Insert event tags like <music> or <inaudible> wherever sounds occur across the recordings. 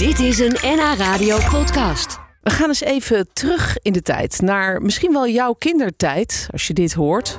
Dit is een NH Radio podcast. We gaan eens even terug in de tijd. Naar misschien wel jouw kindertijd, als je dit hoort.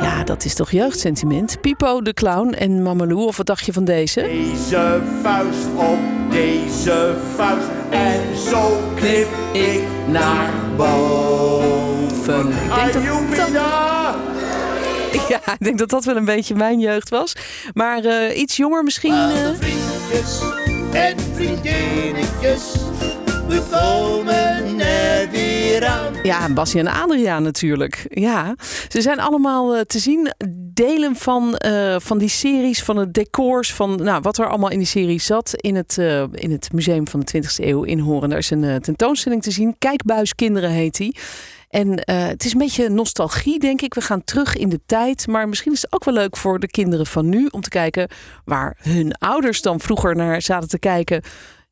Ja, dat is toch jeugdsentiment? Pipo de Clown en Mamalou, of wat dacht je van deze? Deze vuist op deze vuist en zo knip ik naar boven. Ik denk dat Ajoepida! <laughs> Ja, ik denk dat dat wel een beetje mijn jeugd was. Maar eh, iets jonger misschien. vriendjes en vriendinnetjes, we komen er weer aan. Ja, Bassie en Adriaan natuurlijk. Ja, ze zijn allemaal eh, te zien. Delen van, van die series, van het decors, van nou, wat er allemaal in die serie zat in het, in het Museum van de 20e eeuw in Horen. Daar is een tentoonstelling te zien. Kijkbuis Kinderen heet die. En eh, het is een beetje nostalgie, denk ik. We gaan terug in de tijd. Maar misschien is het ook wel leuk voor de kinderen van nu om te kijken waar hun ouders dan vroeger naar zaten te kijken.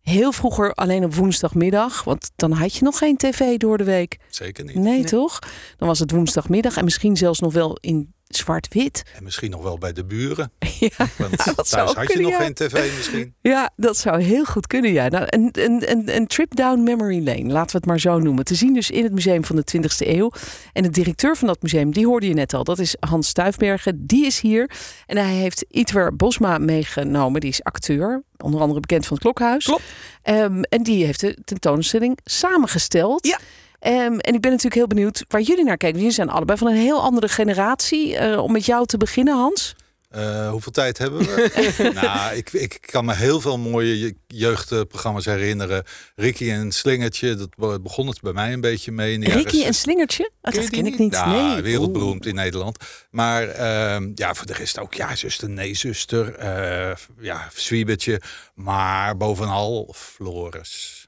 Heel vroeger alleen op woensdagmiddag, want dan had je nog geen tv door de week. Zeker niet. Nee, toch? Dan was het woensdagmiddag en misschien zelfs nog wel in zwart-wit. En misschien nog wel bij de buren. <laughs> Ja, Want <laughs> dat zou thuis had je nog ja. geen tv misschien. <laughs> ja, dat zou heel goed kunnen. Ja. Nou, een, een, een, een trip down memory lane, laten we het maar zo noemen. Te zien dus in het museum van de 20e eeuw. En de directeur van dat museum, die hoorde je net al. Dat is Hans Stuifbergen. Die is hier. En hij heeft Itwer Bosma meegenomen. Die is acteur. Onder andere bekend van het Klokhuis. Klopt. Ehm, en die heeft de tentoonstelling samengesteld. Ja. Ehm, en ik ben natuurlijk heel benieuwd waar jullie naar kijken. Jullie zijn allebei van een heel andere generatie. Eh, om met jou te beginnen, Hans. Eh, hoeveel tijd hebben we? <laughs> nou, ik, ik kan me heel veel mooie je- jeugdprogramma's herinneren. Ricky en Slingertje, dat be- begon het bij mij een beetje mee. Ricky en zestig. Slingertje? Oh, Ken dat ken ik niet. Nou, nee. wereldberoemd in Nederland. Maar ehm, ja, voor de rest ook, ja, zuster, nee, zuster. eh ja, Zwiebertje. Maar bovenal Floris.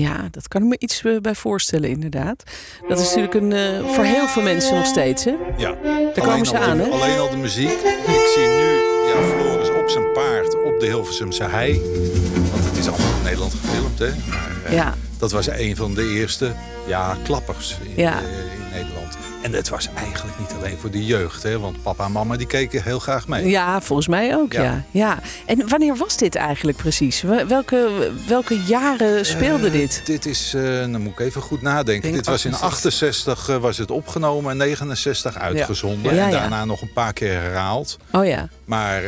Ja, dat kan ik me iets eh, bij voorstellen, inderdaad. Dat is natuurlijk een, eh, voor heel veel mensen nog steeds, hè? Ja, Daar komen ze de- aan, hè? Alleen al de muziek. Ik zie nu ja, Floris op zijn paard op de Hilversumse hei. Want het is allemaal in Nederland gefilmd, hè? Maar, eh, Ja. Dat was een van de eerste ja, klappers in, Ja. in Nederland. En dat was eigenlijk niet alleen voor de jeugd, hè? Want papa en mama die keken heel graag mee. Ja, volgens mij ook, ja. Ja. ja. En wanneer was dit eigenlijk precies? Wel- Welke, welke jaren speelde Eh, dit? Dit is, eh dan moet ik even goed nadenken. denk Dit was in 68. 68 eh, was het opgenomen en 69 uitgezonden. Ja, en daarna nog een paar keer herhaald. Oh ja, Maar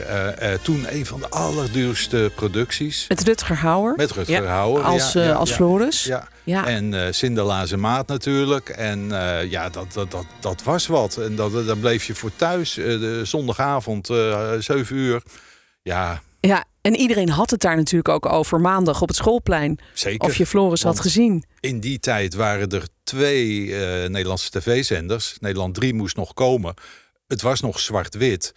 toen een van de allerduurste producties. met Rutger Hauer Met Rutger Hauer. als, als. Floris. Ja. Ja. En Sinterlaas en Maat natuurlijk. En eh, ja, dat, dat, dat, dat was wat. En dat, daar bleef je voor thuis. eh, de zondagavond, eh 7 uur. Ja, ja, en iedereen had het daar natuurlijk ook over maandag op het schoolplein. zeker. Of je Floris had gezien. In die tijd waren er twee Nederlandse tv-zenders. Nederland 3 moest nog komen. Het was nog zwart-wit.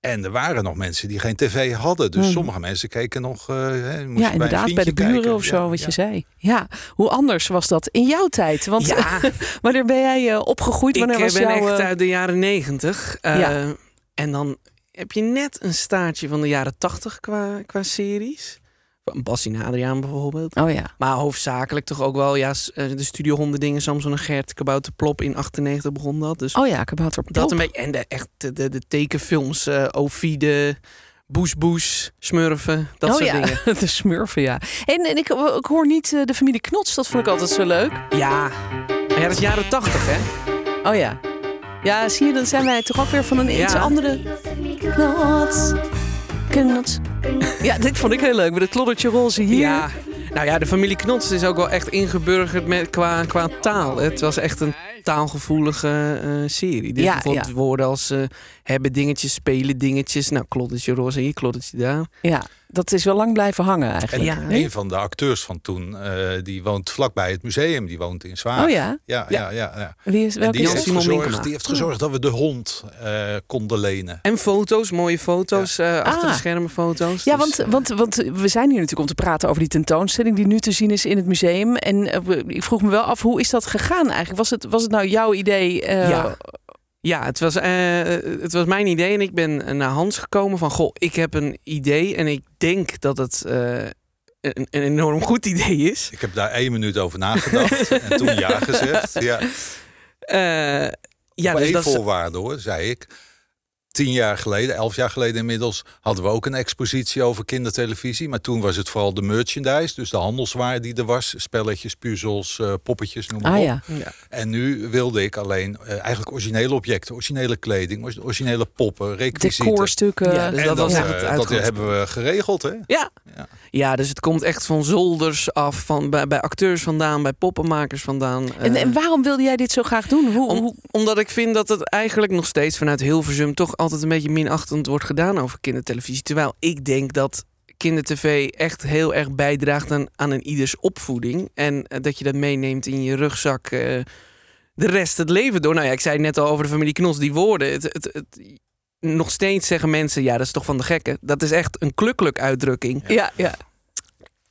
En er waren nog mensen die geen tv hadden. Dus Mhm. sommige mensen keken nog... eh, hè, moesten Ja, bij een inderdaad, bij de buren kijken. of zo, Ja, wat ja. je zei. Ja, hoe anders was dat in jouw tijd? Want Ja, <laughs> wanneer ben jij eh, opgegroeid? ik Wanneer eh, was ben jouw, echt eh, uit de jaren negentig. Eh, Ja. En dan heb je net een staartje van de jaren tachtig qua, qua series. Bassie en Adriaan bijvoorbeeld. Oh ja. Maar hoofdzakelijk toch ook wel ja, eh, de Studio Honden dingen. Samson en Gert, Kabouter Plop in 98 begon dat. Dus Oh ja, kabouter dat Plop. een beetje. En de, echt de, de, de tekenfilms. eh Ovide, Boes Boes, Smurfen. Dat oh soort ja, dingen. <laughs> de smurfen, ja. En, en ik, ik hoor niet eh, de familie Knots, dat vond ik altijd zo leuk. Ja. Maar ja, dat is jaren 80 hè. Oh ja. Ja, zie je, dan zijn wij toch ook weer van een iets Ja. andere... Knots, knots. Ja, dit vond ik heel leuk, met het kloddertje roze hier. Ja, nou ja, de familie Knots is ook wel echt ingeburgerd met, qua, qua taal. Het was echt een taalgevoelige eh, serie. Dus Ja, bijvoorbeeld ja. woorden als eh, hebben dingetjes, spelen dingetjes. Nou, kloddertje roze hier, kloddertje daar. Ja, dat is wel lang blijven hangen En eigenlijk. Ja. een van de acteurs van toen, eh, die woont vlakbij het museum. Die woont in Zwaar. Oh ja? Ja, ja, ja. ja. Wie is, En welke die is heeft, gezorgd, die heeft gezorgd dat we de hond eh, konden lenen. En foto's, mooie foto's, eh, achter Ah. de schermen foto's. Ja, Dus, want, want, want we zijn hier natuurlijk om te praten over die tentoonstelling die nu te zien is in het museum. En ik vroeg me wel af, hoe is dat gegaan eigenlijk? Was het, was het nou jouw idee? eh, Ja. Ja, het was, eh, het was mijn idee en ik ben naar Hans gekomen van... Goh, ik heb een idee en ik denk dat het eh, een, een enorm goed idee is. Ik heb daar één minuut over nagedacht <laughs> en toen ja gezegd. Ja. Eh, ja, Op dus één dat is, voorwaarde hoor, zei ik. Tien jaar geleden, elf jaar geleden inmiddels, hadden we ook een expositie over kindertelevisie. Maar toen was het vooral de merchandise, dus de handelswaar die er was. Spelletjes, puzzels, eh, poppetjes, noem maar Ah op. ja. Ja. En nu wilde ik alleen eh, eigenlijk originele objecten, originele kleding, or- originele poppen, requisieten. Decorstukken. Ja, dus En dat was dat, eh, het dat uitgangspunt. hebben we geregeld, hè? Ja. Ja. ja, dus het komt echt van zolders af, van, bij, bij acteurs vandaan, bij poppenmakers vandaan. En, en waarom wilde jij dit zo graag doen? Hoe, Om- hoe- omdat ik vind dat het eigenlijk nog steeds vanuit Hilversum toch altijd een beetje minachtend wordt gedaan over kindertelevisie. Terwijl ik denk dat kindertv echt heel erg bijdraagt aan, aan een ieders opvoeding. En eh, dat je dat meeneemt in je rugzak eh, de rest het leven door. Nou ja, ik zei net al over de familie Knos, die woorden. Het, het- nog steeds zeggen mensen, ja, dat is toch van de gekken. Dat is echt een klukkelijk uitdrukking. ja, ja.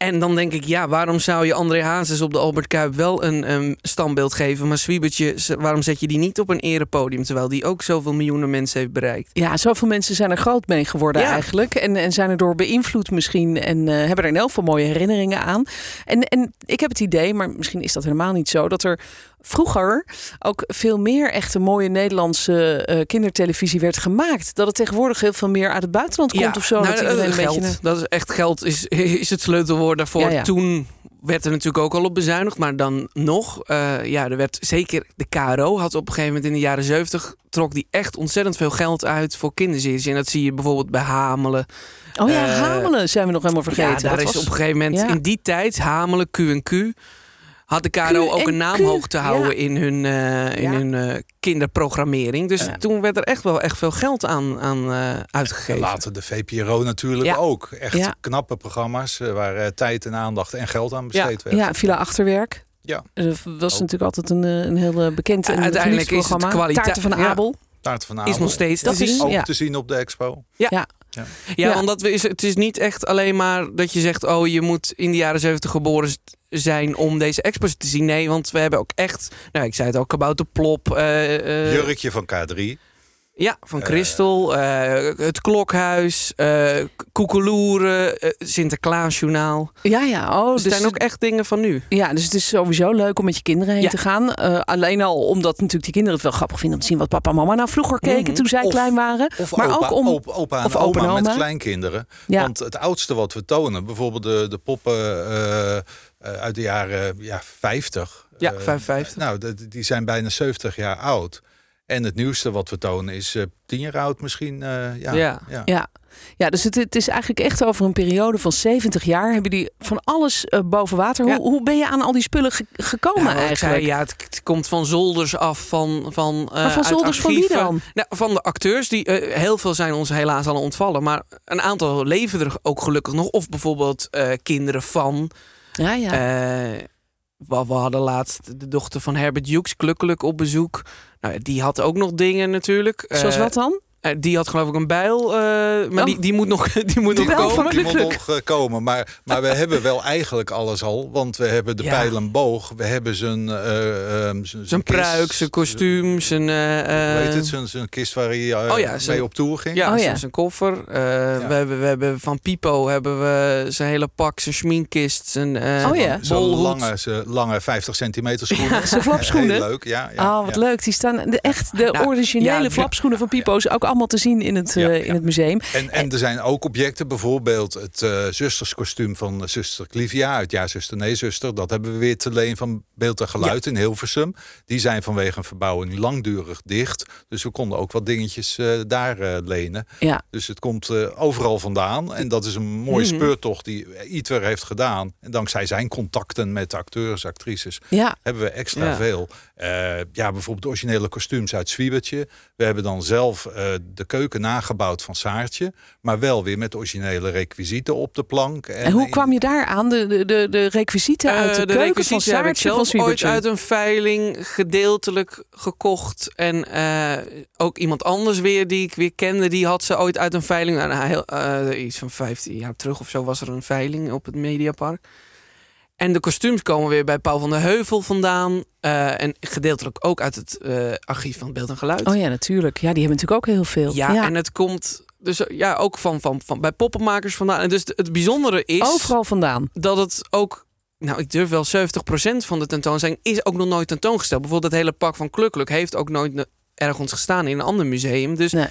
En dan denk ik, ja, waarom zou je André Hazes op de Albert Kuip wel een um, standbeeld geven, maar Swiebertje, waarom zet je die niet op een erepodium, terwijl die ook zoveel miljoenen mensen heeft bereikt? Ja, zoveel mensen zijn er groot mee geworden Ja. eigenlijk. En, en zijn erdoor beïnvloed misschien. En eh, hebben er elk geval mooie herinneringen aan. En, en ik heb het idee, maar misschien is dat helemaal niet zo... dat er vroeger ook veel meer echte mooie Nederlandse eh, kindertelevisie werd gemaakt. Dat het tegenwoordig heel veel meer uit het buitenland komt of zo. nou, dat iedereen een geld, dat is echt geld is, <laughs> is het sleutelwoord daarvoor. Ja, ja. Toen werd er natuurlijk ook al op bezuinigd, maar dan nog, eh, ja, er werd zeker de KRO had op een gegeven moment in de jaren 70 trok die echt ontzettend veel geld uit voor kinderseries. En dat zie je bijvoorbeeld bij Hamelen. Oh ja, eh, Hamelen zijn we nog helemaal vergeten. Ja, daar Dat is was- op een gegeven moment in die tijd Hamelen Q&Q had de KRO ook een naam hoog te houden ja. in hun, eh, in Ja. hun eh, kinderprogrammering. Dus Ja. toen werd er echt wel echt veel geld aan, aan eh, uitgegeven. Later de VPRO natuurlijk Ja. ook. Echt Ja. knappe programma's waar tijd en aandacht en geld aan besteed werd. Ja, Villa Achterwerk. Ja. Dat was natuurlijk altijd een, een heel bekend en Uiteindelijk is het programma. kwaliteit- Taarten van ja. Abel. Taart van is nog steeds Dat te is- zien. ook ja. te zien op de expo. Ja, Ja. want dat is, het is niet echt alleen maar dat je zegt... oh, je moet in de jaren 70 geboren zijn om deze expo's te zien. Nee, want we hebben ook echt... Nou, ik zei het al, Kabouter Plop. eh, eh, Jurkje van K3. Ja, van Christel. eh, het Klokhuis. eh Koekeloeren. Sinterklaasjournaal. Ja, ja. Oh, Dus dus, het zijn ook echt dingen van nu. ja, dus het is sowieso leuk om met je kinderen heen Ja. te gaan. Eh, alleen al omdat natuurlijk die kinderen het wel grappig vinden om te zien wat papa en mama nou vroeger keken Mhm. toen zij Of- klein waren. Of maar opa, ook om. op- opa en of oma met kleinkinderen. Ja. Want het oudste wat we tonen, bijvoorbeeld de, de poppen eh, eh, uit de jaren ja, 50. Ja, eh, 55. nou, de- die zijn bijna 70 jaar oud. En het nieuwste wat we tonen is eh 10 jaar oud misschien. eh, ja, Ja. ja. Ja. Ja, dus het, het is eigenlijk echt over een periode van 70 jaar. Hebben die van alles eh, boven water. Ja. Hoe, hoe ben je aan al die spullen ge- gekomen Nou, eigenlijk? zei, ja, het, het komt van zolders af. Van, van, eh, maar van uit zolders van wie dan? Nou, van de acteurs. Die, eh, heel veel zijn ons helaas al ontvallen. Maar een aantal leven er ook gelukkig nog. Of bijvoorbeeld eh, kinderen van. Ja, ja. Eh, we, we hadden laatst de dochter van Herbert Hughes gelukkig op bezoek. Nou, die had ook nog dingen natuurlijk. Zoals Eh, wat dan? Eh, die had geloof ik een bijl. eh, maar Oh. die, die moet nog, <laughs> die moet Die nog komen. Die moet nog eh, komen. Maar, maar we <laughs> hebben wel eigenlijk alles al. Want we hebben de Ja. pijlenboog. We hebben zijn... eh, ehm, zijn, pruik, zijn kostuum, zijn... eh, Weet het, zijn, zijn kist waar hij eh, Oh ja, mee op tour ging. Ja, Oh ja. zijn- koffer. Eh, we, hebben, we hebben van Pipo hebben we zijn hele pak, zijn schminkkist, zijn eh Oh ja. Lange, zijn lange <laughs> 50 centimeter schoenen. Ja, zijn flapschoenen. Heel leuk, ja. ja oh, wat ja. leuk. Die staan de, echt de Nou, originele flapschoenen van Pipo's ook allemaal te zien in het, Ja, eh, ja. in het museum. En, en er zijn ook objecten, bijvoorbeeld het eh, zusterskostuum van eh, zuster Clivia uit Ja, zuster, nee, zuster. Dat hebben we weer te leen van Beeld en Geluid in Hilversum. Die zijn vanwege een verbouwing langdurig dicht. Dus we konden ook wat dingetjes daar lenen. Ja. Dus het komt overal vandaan. En dat is een mooie Mhm. speurtocht die Itwer heeft gedaan. En dankzij zijn contacten met acteurs, actrices, hebben we extra veel. Eh, ja, bijvoorbeeld de originele kostuums uit Zwiebertje. We hebben dan zelf eh, de keuken nagebouwd van Saartje. Maar wel weer met originele requisieten op de plank. En, en hoe kwam je daar aan? De, de, de, requisieten uit de, Eh, keuken van requisieten heb ik Saartje zelf ooit uit een veiling gedeeltelijk gekocht. En eh, ook iemand anders weer die ik weer kende, die had ze ooit uit een veiling. Nou, nou, heel, eh, iets van 15 jaar terug of zo was er een veiling op het Mediapark. En de kostuums komen weer bij Paul van der Heuvel vandaan. eh, en gedeeltelijk ook uit het eh, archief van Beeld en Geluid. Oh ja, natuurlijk. Ja, die hebben natuurlijk ook heel veel. Ja, en het komt dus ja, ook van, van, van bij poppenmakers vandaan. En dus het- bijzondere is Overal vandaan. dat het ook, nou ik durf wel 70% van de tentoonstelling is ook nog nooit tentoongesteld. Bijvoorbeeld het hele pak van Klukluk heeft ook nooit ergens gestaan in een ander museum. Dus Nee.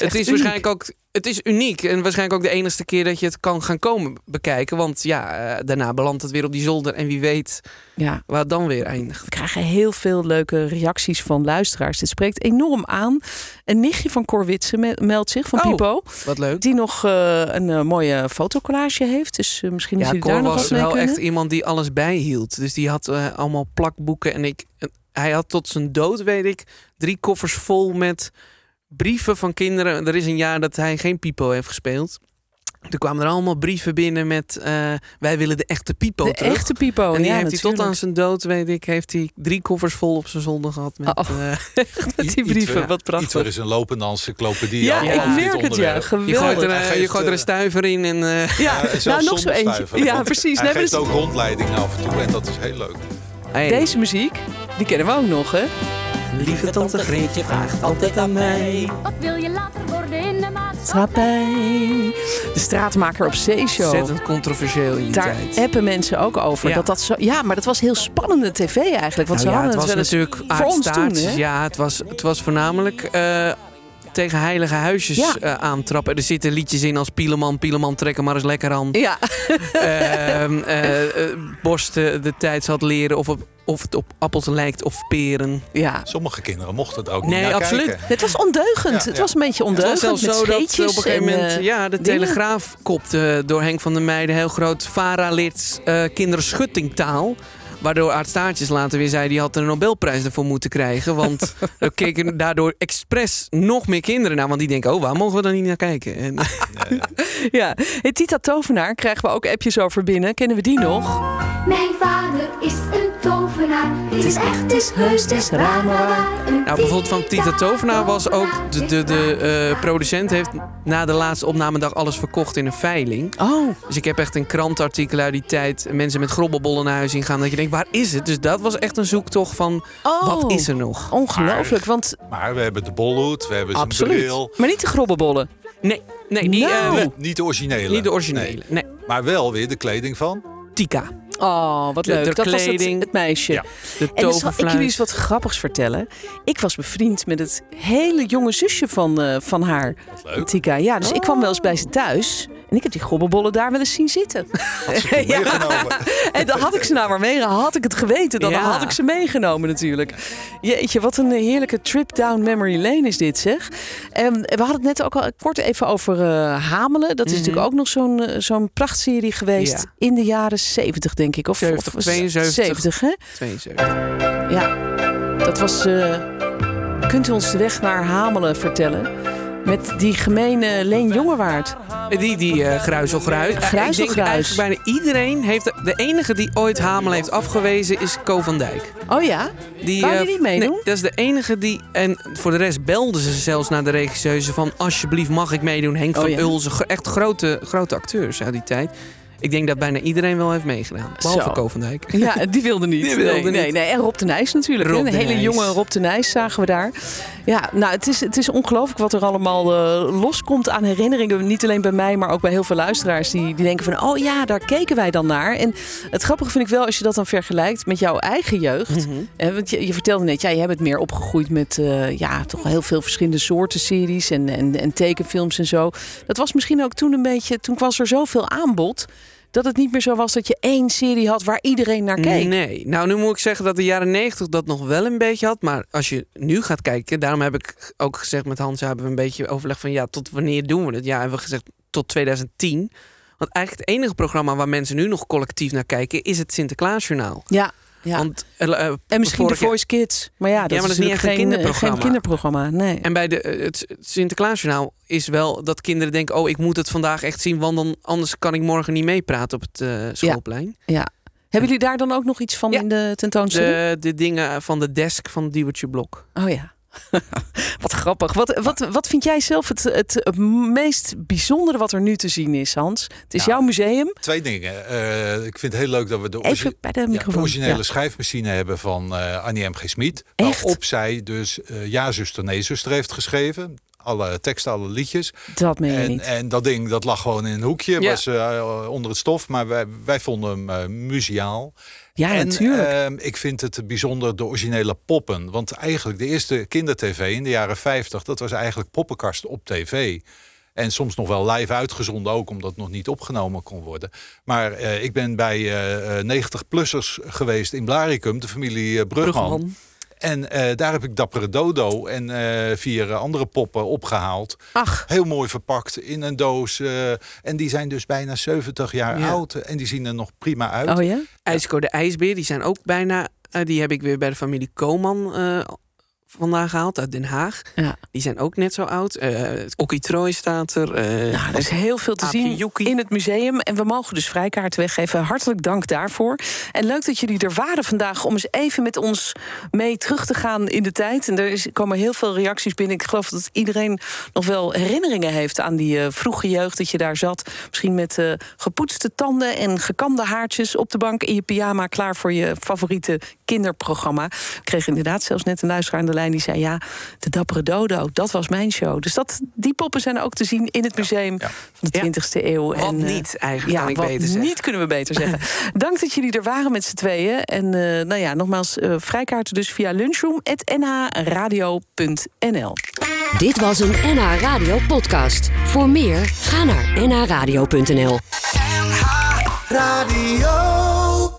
Is Het is uniek. waarschijnlijk ook het is uniek en waarschijnlijk ook de enige keer dat je het kan gaan komen bekijken. Want ja, eh, daarna belandt het weer op die zolder en wie weet Ja, waar het dan weer eindigt. we krijgen heel veel leuke reacties van luisteraars. Dit spreekt enorm aan. Een nichtje van Cor Witse me- meldt zich van Oh. Pipo. Wat leuk. Die nog eh, een eh, mooie fotocollage heeft. Dus misschien Ja, jullie daar Cor nog was wel kunnen. echt iemand die alles bijhield. Dus die had allemaal plakboeken. En ik, hij had tot zijn dood, weet ik, drie koffers vol met brieven van kinderen. Er is een jaar dat hij geen Pipo heeft gespeeld. Er kwamen er allemaal brieven binnen met... eh, wij willen de echte Pipo De terug. echte Pipo. en die ja, heeft hij tot aan zijn dood, weet ik, heeft hij drie koffers vol op zijn zolder gehad. Met, Oh. eh, <laughs> Met die brieven, Iets, wat Iets prachtig. is een lopende encyclopedie. Ja, ik merk het, ja. onderwerp. je, gooit Geweldig. er, eh, je geeft, gooit er een stuiver in en... eh, Ja, nou nog zo eentje. stuiver, Ja, precies. Hij maar geeft dat- ook rondleidingen af en toe en dat is heel leuk. hey, Deze muziek, die kennen we ook nog, hè? Lieve tante Greetje vraagt altijd aan mij. Wat wil je later worden in de maatschappij? De straatmaker op Zeeshow. Ontzettend controversieel in die Daar tijd. appen mensen ook over. Ja. Dat dat zo, ja, maar dat was heel spannende tv eigenlijk. Want Nou ze ja, hadden het was wel eens natuurlijk voor ons toen, hè? Ja, het was, het was voornamelijk eh, tegen heilige huisjes Ja. eh, aantrappen. Er zitten liedjes in als Pieleman, Pieleman, trek er maar eens lekker aan. Ja, Ehm, <laughs> eh, eh, borsten de tijd zal leren of, op, of het op appels lijkt of peren. ja. Sommige kinderen mochten het ook Nee, niet naar absoluut. kijken. Het was ondeugend. Ja, het ja. was een beetje Het was ondeugend zelfs met zo dat op een gegeven en, moment ja, de dingen. Telegraaf kopte door Henk van der Meijden heel groot Vara leert eh, kinderen schuttingtaal. Waardoor Aart Staartjes later weer zei... die had een Nobelprijs ervoor moeten krijgen. Want <laughs> er keken daardoor expres nog meer kinderen naar. Want die denken, oh, waar mogen we dan niet naar kijken? En, Ja, <laughs> het Tita Tovenaar krijgen we ook appjes over binnen. Kennen we die nog? Mijn vader is een tovenaar. Het is echt, het is heus, het is raar, nou, bijvoorbeeld van Tita Tovenaar was ook... de, de, de eh, producent heeft na de laatste opnamedag alles verkocht in een veiling. Oh, Dus ik heb echt een krantartikel uit die tijd. Mensen met grobbelbollen naar huis ingaan. Dat je denkt, waar is het? Dus dat was echt een zoektocht van, oh. wat is er nog? Ongelooflijk, want Maar we hebben de bolhoed, we hebben zijn absoluut. bril. Maar niet de grobbenbollen. Nee, nee die, Nou. eh, Niet- Niet de originele. niet de originele. Nee. Nee, Maar wel weer de kleding van. Tika. Oh, wat De- leuk. de dat was het, kleding. het meisje. Ja. De En dus zal ik jullie eens toverfluis. wat grappigs vertellen. Ik was bevriend met het hele jonge zusje van, eh, van haar, Wat leuk. Tika. Ja, dus ik kwam wel eens bij ze thuis. En ik heb die grobbelbollen daar wel eens zien zitten. <laughs> Had ze <laughs> Ja. meegenomen. <laughs> En dan had ik ze nou maar mee. Had ik het geweten, dan Ja. had ik ze meegenomen natuurlijk. Jeetje, wat een heerlijke trip down memory lane is dit zeg. En we hadden het net ook al kort even over eh, Hamelen. Dat is Mhm. natuurlijk ook nog zo'n eh, zo'n prachtserie geweest. In de jaren 70 denk ik. Of, 70, of 72. 70 hè? 72. Ja, dat was. eh, kunt u ons de weg naar Hamelen vertellen? Met die gemene Leen Jongewaard. Die, die Ik denk Gruizelgruis. eigenlijk bijna iedereen heeft... De enige die ooit Hamel heeft afgewezen is Co van Dijk. Oh ja? Die, Wou die eh, niet meedoen? Nee, dat is de enige die... En voor de rest belden ze zelfs naar de regisseuse van... alsjeblieft mag ik meedoen. Henk Oh van ja. Ulzen. Echt grote, grote acteurs uit die tijd. Ik denk dat bijna iedereen wel heeft meegedaan. Behalve van Dijk. <laughs> Ja, die wilde niet. Die wilde nee, niet. Nee, nee. En Rob de Nijs natuurlijk. Rob een hele Nijs. jonge Rob de Nijs zagen we daar. Ja, nou, het is, het is ongelooflijk wat er allemaal eh, loskomt aan herinneringen. Niet alleen bij mij, maar ook bij heel veel luisteraars. Die, die denken van, oh ja, daar keken wij dan naar. En het grappige vind ik wel, als je dat dan vergelijkt met jouw eigen jeugd. Mhm. Eh, want je, je vertelde net, ja, je hebt het meer opgegroeid met eh, ja, toch heel veel verschillende soorten series en, en, en tekenfilms en zo. Dat was misschien ook toen een beetje, toen was er zoveel aanbod. Dat het niet meer zo was dat je één serie had waar iedereen naar keek. Nee, nou nu moet ik zeggen dat de jaren 90 dat nog wel een beetje had. Maar als je nu gaat kijken, daarom heb ik ook gezegd met Hans, hebben we een beetje overleg van ja, tot wanneer doen we het? Ja, hebben we gezegd tot 2010. Want eigenlijk het enige programma waar mensen nu nog collectief naar kijken is het Sinterklaasjournaal. Ja, ja. Want, eh, eh, en misschien de jaar- Voice Kids. Maar ja, dat, maar dat is niet echt een geen, eh, kinderprogramma. geen kinderprogramma. Nee. En bij de, het Sinterklaasjournaal is wel dat kinderen denken... oh, ik moet het vandaag echt zien... want dan, anders kan ik morgen niet meepraten op het schoolplein. Hebben jullie daar dan ook nog iets van Ja. in de tentoonstelling? De, de dingen van de desk van Diewertje Blok. Oh ja. <laughs> wat grappig. Wat, wat, wat vind jij zelf het, het, meest bijzondere wat er nu te zien is, Hans? Het is jouw museum. Twee dingen. Eh, ik vind het heel leuk dat we de, de ja, de microfoon. originele Ja. schrijfmachine hebben van eh, Annie M. G. Smit. Waarop zij dus eh Ja, zuster, nee, zuster heeft geschreven. Alle teksten, alle liedjes. Dat meen je En, niet. en dat ding dat lag gewoon in een hoekje, Ja. was eh, onder het stof. Maar wij, wij vonden hem eh, muziaal. ja, en natuurlijk. ehm, ik vind het bijzonder de originele poppen. Want eigenlijk de eerste kindertv in de jaren 50, dat was eigenlijk poppenkast op tv. En soms nog wel live uitgezonden ook, omdat het nog niet opgenomen kon worden. Maar eh, ik ben bij eh, eh, 90-plussers geweest in Blaricum, de familie Brugman. Brugman. En eh, daar heb ik Dappere Dodo en eh, vier eh, andere poppen opgehaald. Ach, Heel mooi verpakt in een doos. eh, en die zijn dus bijna 70 jaar Ja. oud. En die zien er nog prima uit. oh ja? IJsco de IJsbeer, die zijn ook bijna... die heb ik weer bij de familie Koman vandaan gehaald, uit Den Haag. Ja. Die zijn ook net zo oud. Okkie Troy staat er. Nou, er is heel veel te zien in het museum. En we mogen dus vrijkaarten weggeven. Hartelijk dank daarvoor. En leuk dat jullie er waren vandaag om eens even met ons mee terug te gaan in de tijd. En er is, komen heel veel reacties binnen. Ik geloof dat iedereen nog wel herinneringen heeft aan die eh, vroege jeugd dat je daar zat. Misschien met gepoetste tanden en gekamde haartjes op de bank in je pyjama klaar voor je favoriete kinderprogramma. Ik kreeg inderdaad zelfs net een luisteraar aan de die zei: Ja, de Dappere Dodo, dat was mijn show. Dus dat, die poppen zijn ook te zien in het museum ja. van de Ja. 20e eeuw. Wat en, eh, niet, eigenlijk, ja, kan ik wat beter zeggen. niet kunnen we beter zeggen. <laughs> Dank dat jullie er waren met z'n tweeën. En eh, nou ja, nogmaals, eh, vrijkaarten dus via lunchroom.nhradio.nl. Dit was een NH Radio podcast. Voor meer, ga naar nhradio.nl. Radio.